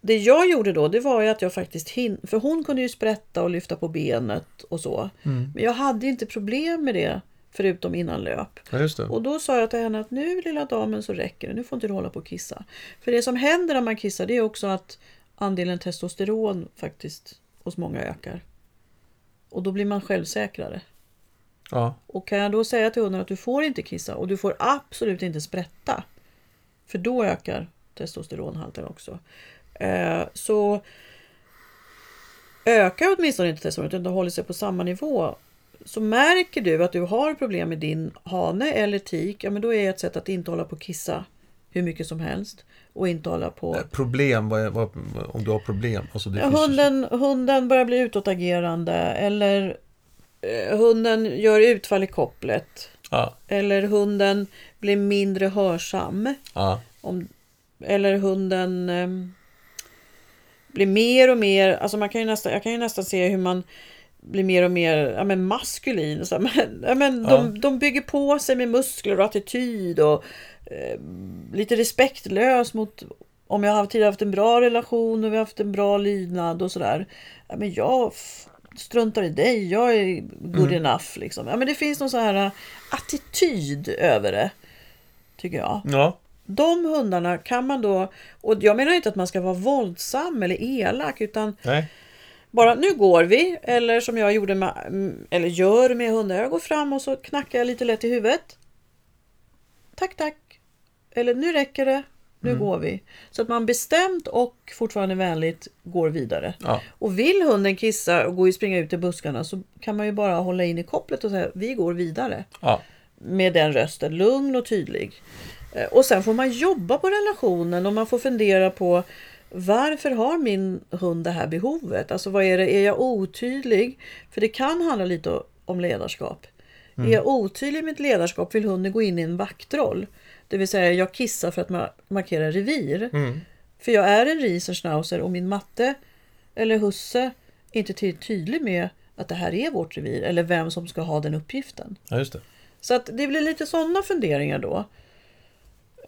B: det jag gjorde då, det var ju att jag faktiskt hin För hon kunde ju sprätta och lyfta på benet och så.
A: Mm.
B: Men jag hade inte problem med det. Förutom innan löp.
A: Ja,
B: och då sa jag till henne att nu lilla damen så räcker det. Nu får inte du hålla på och kissa. För det som händer när man kissar det är också att andelen testosteron faktiskt hos många ökar. Och då blir man självsäkrare.
A: Ja.
B: Och kan jag då säga till hunden att du får inte kissa och du får absolut inte sprätta. För då ökar testosteronhalten också. Eh, så ökar åtminstone inte testosteron utan det håller sig på samma nivå. Så märker du att du har problem med din hane eller tik, ja men då är ett sätt att inte hålla på att kissa hur mycket som helst. Och inte hålla på...
A: Problem, vad vad, om du har problem? Alltså
B: ja, hunden, hunden börjar bli utåtagerande eller eh, hunden gör utfall i kopplet.
A: Ja.
B: Eller hunden blir mindre hörsam.
A: Ja.
B: Om, eller hunden eh, blir mer och mer, alltså man kan ju nästan, jag kan ju nästan se hur man blir mer och mer ja, men maskulin. Och så, men, ja, men de, de bygger på sig med muskler och attityd och eh, lite respektlös mot om jag har tidigare haft en bra relation och vi har haft en bra lydnad och sådär. Ja, men jag struntar i dig, jag är good enough. Liksom. Ja, men det finns någon sån här eh, attityd över det. Tycker jag.
A: Ja.
B: De hundarna kan man då, och jag menar inte att man ska vara våldsam eller elak utan
A: Nej.
B: bara nu går vi, eller som jag gjorde med, mm, eller gör med hundar. Jag går fram och så knackar jag lite lätt i huvudet. Tack, tack. Eller nu räcker det, nu går vi. Så att man bestämt och fortfarande vänligt går vidare.
A: Ja.
B: Och vill hunden kissa och gå och springa ut i buskarna så kan man ju bara hålla in i kopplet och säga vi går vidare.
A: Ja.
B: Med den rösten, lugn och tydlig. Eh, Och sen får man jobba på relationen och man får fundera på varför har min hund det här behovet? Alltså vad är det? Är jag otydlig? För det kan handla lite om ledarskap. Är jag otydlig i mitt ledarskap vill hunden gå in i en vaktroll. Det vill säga jag kissar för att ma- markera revir. För jag är en riesenschnauzer och min matte eller husse är inte till tydlig med att det här är vårt revir eller vem som ska ha den uppgiften.
A: ja, just det.
B: Så att det blir lite sådana funderingar då.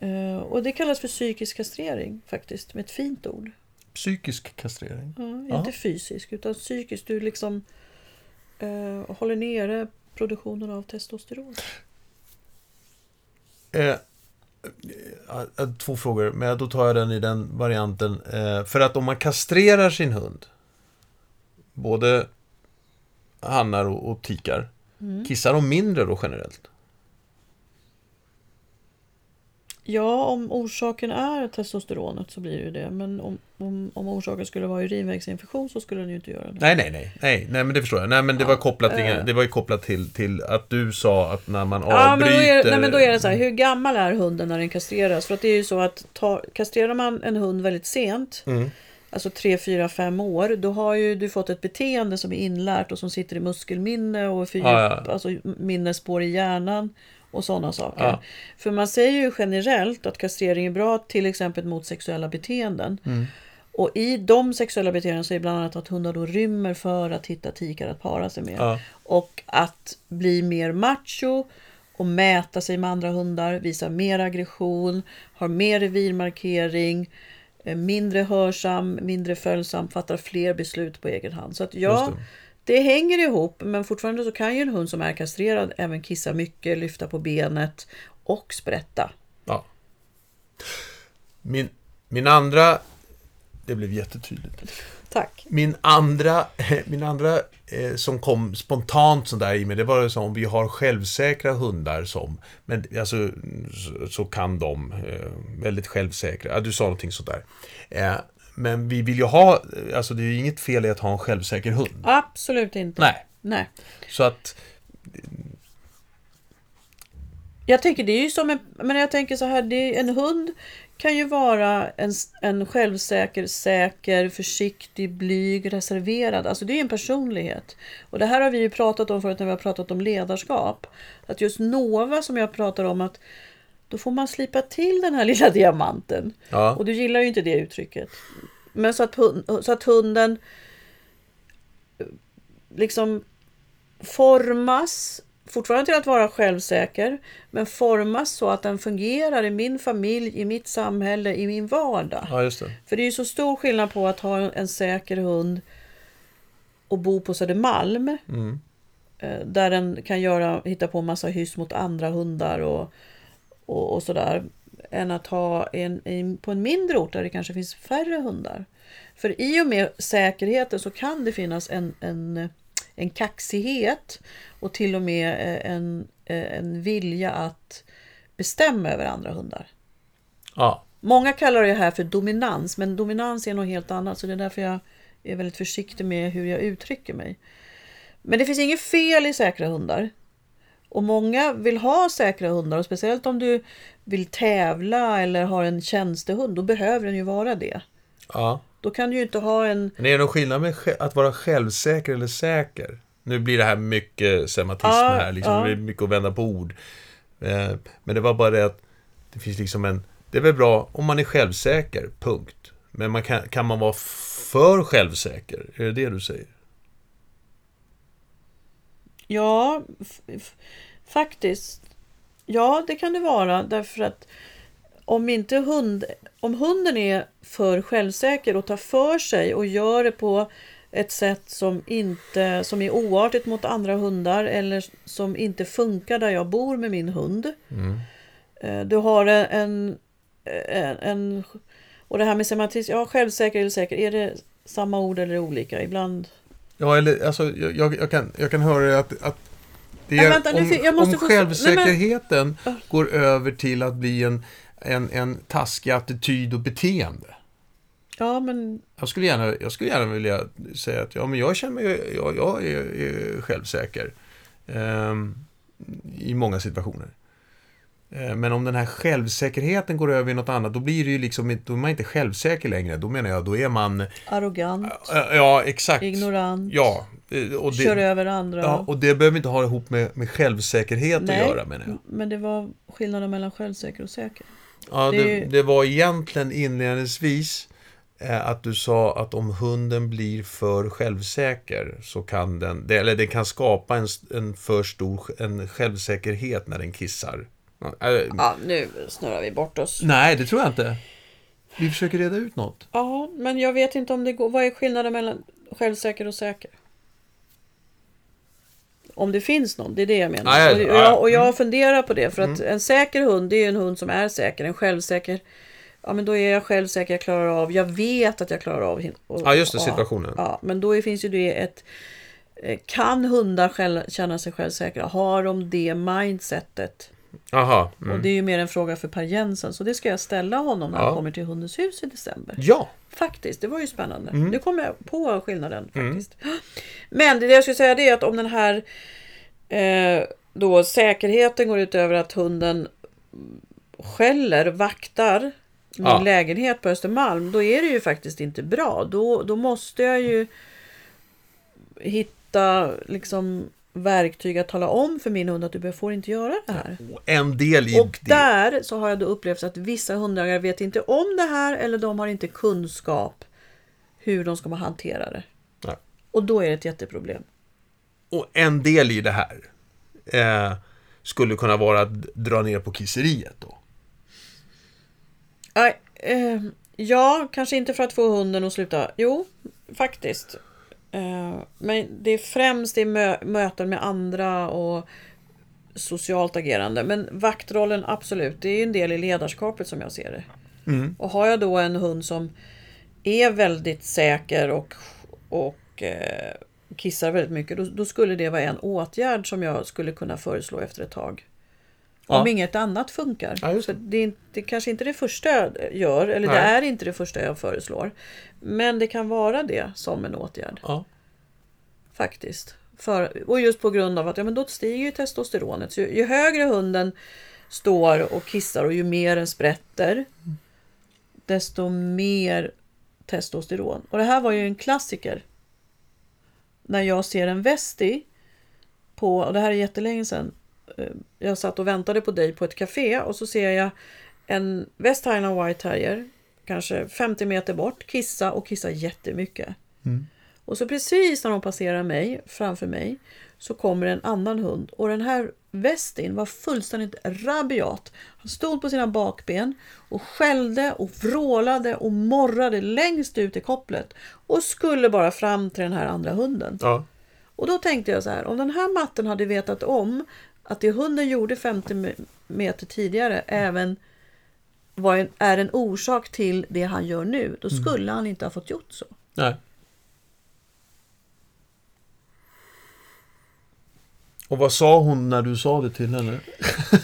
B: Eh, och det kallas för psykisk kastrering faktiskt, med ett fint ord.
A: Psykisk kastrering.
B: Ja, inte fysisk, utan psykisk. Du liksom eh, håller nere produktionen av testosteron.
A: Eh, eh, eh, två frågor, men då tar jag den i den varianten. Eh, för att om man kastrerar sin hund, både hannar och, och tikar, kissar de mindre då generellt?
B: Ja, om orsaken är testosteronet så blir det ju det. Men om, om, om orsaken skulle vara urinvägsinfektion så skulle den ju inte göra det.
A: Nej, nej, nej, nej, nej men det förstår jag. Nej, men det var kopplat, till,
B: eh.
A: det var ju kopplat till, till att du sa att när man
B: Ja, men då
A: avbryter...
B: är, nej, men då är det så här, hur gammal är hunden när den kastreras? För att det är ju så att ta, kastrerar man en hund väldigt sent,
A: Mm.
B: Alltså 3, 4, 5 år, då har ju du fått ett beteende som är inlärt och som sitter i muskelminne och fördjup,
A: Ja, ja.
B: Alltså minnesspår i hjärnan och sådana saker.
A: Ja.
B: För man säger ju generellt att kastrering är bra till exempel mot sexuella beteenden.
A: Mm.
B: Och i de sexuella beteenden så är det bland annat att hundar då rymmer för att hitta tikar att para sig med.
A: Ja.
B: Och att bli mer macho och mäta sig med andra hundar, visa mer aggression, har mer revirmarkering, mindre hörsam, mindre följsam, fattar fler beslut på egen hand. Så att ja, det.
A: det.
B: hänger ihop, men fortfarande så kan ju en hund som är kastrerad även kissa mycket, lyfta på benet och sprätta.
A: Ja. Min, min andra... Det blev jättetydligt.
B: Tack.
A: Min andra, min andra eh, som kom spontant sådär i mig, det var så om vi har självsäkra hundar som, men alltså så, så kan de eh, väldigt självsäkra, ja, du sa någonting sådär. Eh, men vi vill ju ha, alltså det är ju inget fel i att ha en självsäker hund.
B: Absolut inte.
A: Nej,
B: Nej.
A: så att,
B: Jag tänker det är ju som en, men jag tänker så här, det, en hund kan ju vara en, en självsäker, säker, försiktig, blyg, reserverad. Alltså det är en personlighet. Och det här har vi ju pratat om förut när vi har pratat om ledarskap. Att just Nova som jag pratar om att då får man slipa till den här lilla diamanten.
A: ja,
B: Och du gillar ju inte det uttrycket. Men så att, så att hunden eh, liksom formas, fortfarande till att vara självsäker, men formas så att den fungerar i min familj, i mitt samhälle, i min vardag.
A: ja just det.
B: För det är ju så stor skillnad på att ha en säker hund och bo på Södermalm.
A: Mm.
B: eh, Där den kan göra, hitta på en massa hyss mot andra hundar och, och, och sådär. Än att ha en, en, på en mindre ort där det kanske finns färre hundar. För i och med säkerheten så kan det finnas en, en, en kaxighet och till och med eh, en, eh, en vilja att bestämma över andra hundar.
A: Ja,
B: Många kallar det här för dominans, men dominans är något helt annat. Så det är därför jag är väldigt försiktig med hur jag uttrycker mig. Men det finns inget fel i säkra hundar. Och många vill ha säkra hundar, och speciellt om du vill tävla eller har en tjänstehund, då behöver den ju vara det.
A: ja.
B: Då kan du ju inte ha en...
A: Men är det någon skillnad med att vara självsäker eller säker? Nu blir det här mycket sematism
B: Ja,
A: här, liksom.
B: ja.
A: det blir mycket att vända på ord. Eh, men det var bara det att det finns liksom en... Det är väl bra om man är självsäker, punkt. Men man kan, kan man vara för självsäker? Är det det du säger?
B: Ja, faktiskt. Ja, det kan det vara. Därför att om inte hund, om hunden är för självsäker och tar för sig och gör det på ett sätt som, inte, som är oartigt mot andra hundar eller som inte funkar där jag bor med min hund.
A: Mm.
B: Eh, Du har en, en, en... Och det här med semantism, ja självsäker eller säker, är det samma ord eller olika? Ibland
A: Ja, eller alltså, jag, jag, kan, jag kan höra att, att det
B: Nej,
A: är,
B: vänta, nu
A: om,
B: måste
A: om
B: få- nej, men-
A: självsäkerheten går över till att bli en, en, en taskig attityd och beteende.
B: Ja, men
A: Jag skulle gärna, jag skulle gärna vilja säga att ja, men jag känner mig, jag, jag är, är självsäker. ehm, I många situationer. Eh, Men om den här självsäkerheten går över i något annat, då blir det ju liksom, då är man inte självsäker längre. Då menar jag, då är man...
B: arrogant,
A: eh, Ja, exakt.
B: ignorant,
A: Ja. eh, Och det,
B: kör över andra.
A: Ja, och det behöver inte ha ihop med, med självsäkerhet
B: Nej.
A: att göra menar jag.
B: Men det var skillnaden mellan självsäker och säker.
A: Ja,
B: Det
A: det, det var egentligen inledningsvis eh, att du sa att om hunden blir för självsäker så kan den, eller det kan skapa en, en för stor en självsäkerhet när den kissar. Ja, eh,
B: Ja, nu snurrar vi bort oss.
A: Nej, det tror jag inte. Vi försöker reda ut något.
B: Ja, men jag vet inte om det går. Vad är skillnaden mellan självsäker och säker? Om det finns någon, det är det jag menar.
A: Ja,
B: och,
A: ja,
B: jag,
A: ja.
B: och jag funderar på det, för att en säker hund, det är ju en hund som är säker. En självsäker, ja men då är jag självsäker, jag klarar av, jag vet att jag klarar av. Och,
A: Ja, just det, situationen.
B: Ja, men då finns ju det ett... eh, Kan hundar själv, känna sig självsäkra? Har de det mindsetet?
A: Aha.
B: Och
A: Mm.
B: det är ju mer en fråga för Per Jensen, så det ska jag ställa honom när
A: Ja.
B: han kommer till Hundens hus i december.
A: Ja.
B: Faktiskt, det var ju spännande.
A: Mm.
B: Nu kom jag på skillnaden faktiskt. Men det jag skulle säga det är att om den här eh, då säkerheten går ut över att hunden skäller, vaktar min
A: Ja.
B: lägenhet på Östermalm, då är det ju faktiskt inte bra. Då, då måste jag ju hitta liksom verktyg att tala om för min hund att du får inte göra det här.
A: Och En del i
B: Och
A: det.
B: där så har jag då upplevt att vissa hundägare vet inte om det här eller de har inte kunskap hur de ska hantera det.
A: Nej.
B: Och då är det ett jätteproblem.
A: Och en del i det här eh, skulle kunna vara att dra ner på kisseriet då.
B: Nej, eh, ja, kanske inte för att få hunden att sluta. Jo, faktiskt. Eh, men det är främst i mö- möten med andra och socialt agerande. Men vaktrollen, absolut, det är en del i ledarskapet som jag ser det.
A: Mm.
B: Och har jag då en hund som är väldigt säker och, och eh, kissar väldigt mycket, då, då skulle det vara en åtgärd som jag skulle kunna föreslå efter ett tag. Om
A: Ja.
B: inget annat funkar.
A: Ja, det.
B: det är inte, det kanske inte det första jag gör, eller det
A: Nej.
B: är inte det första jag föreslår. Men det kan vara det som en åtgärd,
A: Ja.
B: faktiskt. För, och just på grund av att ja, men då stiger ju testosteronet. Så ju, ju högre hunden står och kissar och ju mer den sprätter, desto mer testosteron. Och det här var ju en klassiker. När jag ser en Vesti på, och det här är jättelänge sedan, jag satt och väntade på dig på ett café och så ser jag en West Highland White Terrier, kanske 50 meter bort, kissa och kissa jättemycket.
A: Mm.
B: Och så precis när de passerar mig, framför mig, så kommer en annan hund. Och den här Westin var fullständigt rabiat. Han stod på sina bakben och skällde och vrålade och morrade längst ut i kopplet. Och skulle bara fram till den här andra hunden.
A: Ja.
B: Och då tänkte jag så här, om den här matten hade vetat om att det hunden gjorde 50 me- meter tidigare även en, är en orsak till det han gör nu, då skulle han inte ha fått gjort så.
A: Nej. Och vad sa hon när du sa det till henne?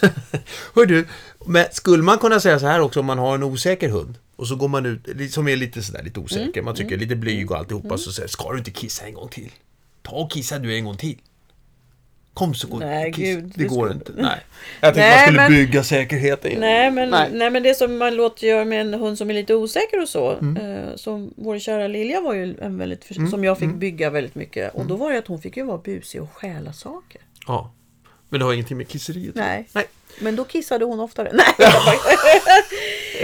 A: Hör du, men skulle man kunna säga så här också om man har en osäker hund? Och så går man ut, som är lite sådär lite osäker, man tycker lite blyg och alltihopa, så säger ska du inte kissa en gång till? Ta och kissa du en gång till. Kom så gå
B: Nej, gud,
A: det går
B: skulle-
A: inte. Nej. Jag tänkte
B: Nej,
A: man skulle
B: men-
A: bygga säkerheten.
B: Nej men,
A: Nej.
B: nej. men det som man låter göra med en hund som är lite osäker och så.
A: Mm.
B: Eh, som vår kära Lilja var ju en väldigt, för- som jag fick
A: Mm.
B: bygga väldigt mycket. Och då var det att hon fick ju vara busig och stjäla saker.
A: Ja. Men det har ingenting med kisseriet.
B: Nej.
A: Nej.
B: Men då kissade hon oftare. Nej.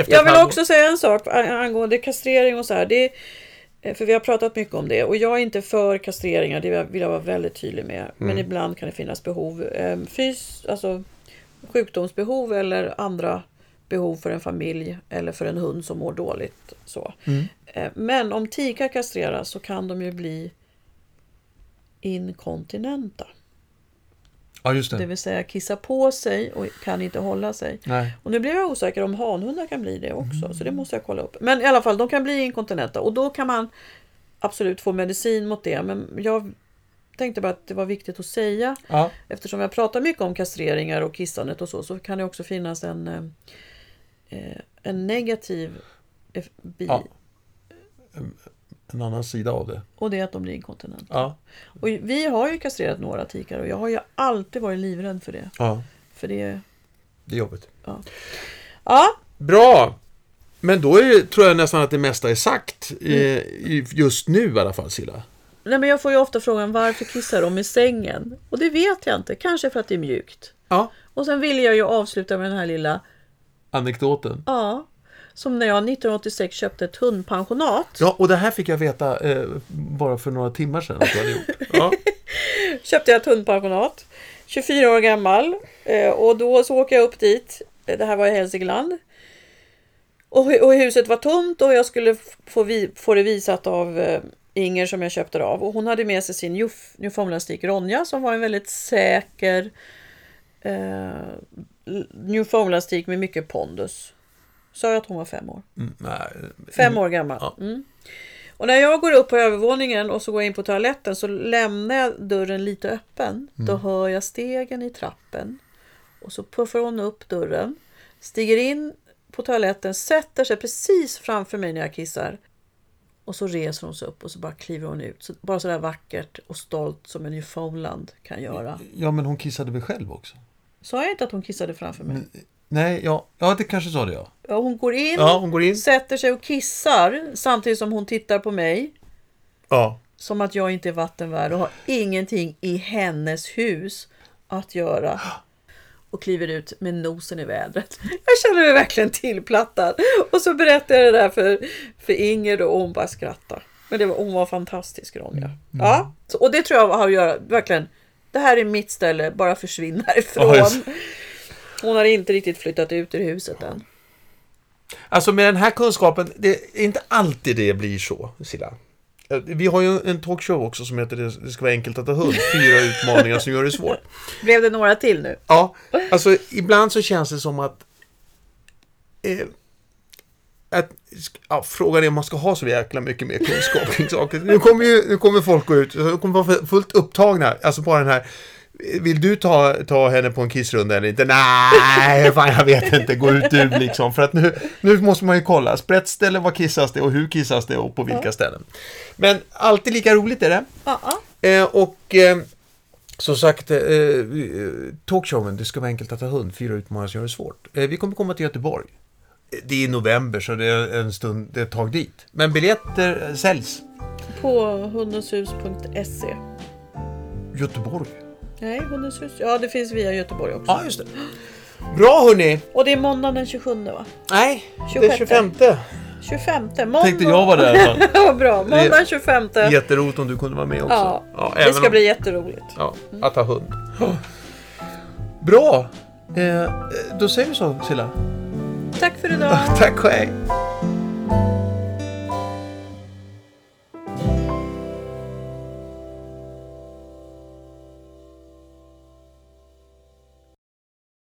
B: Jag vill också säga en sak angående kastrering och så här. Det, för vi har pratat mycket om det och jag är inte för kastreringar, det vill jag vara väldigt tydlig med. Men
A: Mm.
B: ibland kan det finnas behov. eh, Fys, alltså sjukdomsbehov eller andra behov för en familj eller för en hund som mår dåligt. Så.
A: Mm.
B: Eh, Men om tikar kastreras så kan de ju bli inkontinenta.
A: Ja, just
B: Det
A: det.
B: vill säga kissa på sig och kan inte hålla sig.
A: Nej.
B: Och nu blev jag osäker om hanhundar kan bli det också. Så det måste jag kolla upp. Men i alla fall, de kan bli inkontinenta. Och då kan man absolut få medicin mot det. Men jag tänkte bara att det var viktigt att säga.
A: Ja.
B: Eftersom jag pratar mycket om kastreringar och kissandet och så. Så kan det också finnas en, eh, eh, en negativ bi.
A: Ja. En annan sida av det.
B: Och det är att de blir inkontinenta.
A: Ja.
B: Och vi har ju kastrerat några tikar. Och jag har ju alltid varit livrädd för det.
A: Ja.
B: För det...
A: Det är jobbigt.
B: Ja,
A: Bra! Men då är tror jag nästan att det mesta är sagt. eh, i- Just nu i alla fall, Silla.
B: Nej, men jag får ju ofta frågan varför kissar de i sängen? Och det vet jag inte. Kanske för att det är mjukt.
A: Ja.
B: Och sen vill jag ju avsluta med den här lilla,
A: Anekdoten.
B: ja, som när jag 1986 köpte ett hundpensionat.
A: Ja, och det här fick jag veta eh, bara för några timmar sedan att du hade gjort. Ja.
B: Köpte jag ett hundpensionat. 24 år gammal. Eh, och då så åker jag upp dit. Det här var i Hälsingland. Och, och huset var tomt och jag skulle få, vi, få det visat av eh, Inger som jag köpte det av. Och hon hade med sig sin Newf- Newfoundlandstik Ronja som var en väldigt säker eh, Newfoundlandstik med mycket pondus. Sa jag att hon var fem år?
A: Mm, nej.
B: Fem år gammal.
A: Ja.
B: Mm. Och när jag går upp på övervåningen och så går jag in på toaletten så lämnar jag dörren lite öppen. Då hör jag stegen i trappen. Och så puffar hon upp dörren. Stiger in på toaletten, sätter sig precis framför mig när jag kissar. Och så reser hon sig upp och så bara kliver hon ut. Så, bara sådär vackert och stolt som en Newfoundland kan göra.
A: Ja, men hon kissade väl själv också?
B: Sa jag inte att hon kissade framför mig?
A: Nej, ja, ja det kanske sa det ja.
B: Ja, hon går in,
A: Ja, hon går in.
B: sätter sig och kissar samtidigt som hon tittar på mig.
A: Ja.
B: Som att jag inte är vattenvärd och har ingenting i hennes hus att göra. Och kliver ut med nosen i vädret. Jag känner mig verkligen tillplattad. Och så berättar jag det där för, för Inger då, och hon bara skrattar. Men det var, hon var fantastisk Ronja. Ja, så, och det tror jag har att göra, verkligen. Det här är mitt ställe, bara försvinn härifrån.
A: just-
B: Hon har inte riktigt flyttat ut ur huset än.
A: Alltså med den här kunskapen, det är inte alltid det blir så, Silla. Eh, Vi har ju en talkshow också som heter Det det ska vara enkelt att ha hund. Fyra utmaningar som gör det svårt.
B: Blev det några till nu?
A: Ja, alltså ibland så känns det som att... Eh, att ja, frågan är om man ska ha så jäkla mycket mer kunskap kring saker. Nu kommer, ju, nu kommer folk gå ut, de kommer vara fullt upptagna. Alltså bara den här... Vill du ta, ta henne på en kissrunda eller inte? Nej, fan jag vet inte. Gå ut du liksom. För att nu, nu måste man ju kolla. Sprättställe, var kissas det och hur kissas det och på vilka ställen. Men alltid lika roligt är det.
B: Ja, ja.
A: Eh, och eh, som sagt, eh, eh, talkshowen, det ska vara enkelt att ha hund, fyra utmaningar som gör det svårt. Eh, vi kommer komma till Göteborg. Eh, Det är i november så det är en stund, det är ett tag dit. Men biljetter eh, säljs.
B: På hundenshus.se.
A: Göteborg.
B: Nej, Hundens hus. Ja, det finns via Göteborg också.
A: Ja, just det. Bra hörni!
B: Och det är måndagen den 27 va?
A: Nej, det är
B: 26.
A: 25.
B: 25. Måndag...
A: Tänkte jag var där i alla fall.
B: ja, bra. Måndagen den 25.
A: Jätteroligt om du kunde vara med också.
B: Ja,
A: även
B: det ska
A: om-
B: bli jätteroligt.
A: Ja, att ha hund. Bra! Eh, då säger vi så, Silla.
B: Tack för idag.
A: Tack och hej!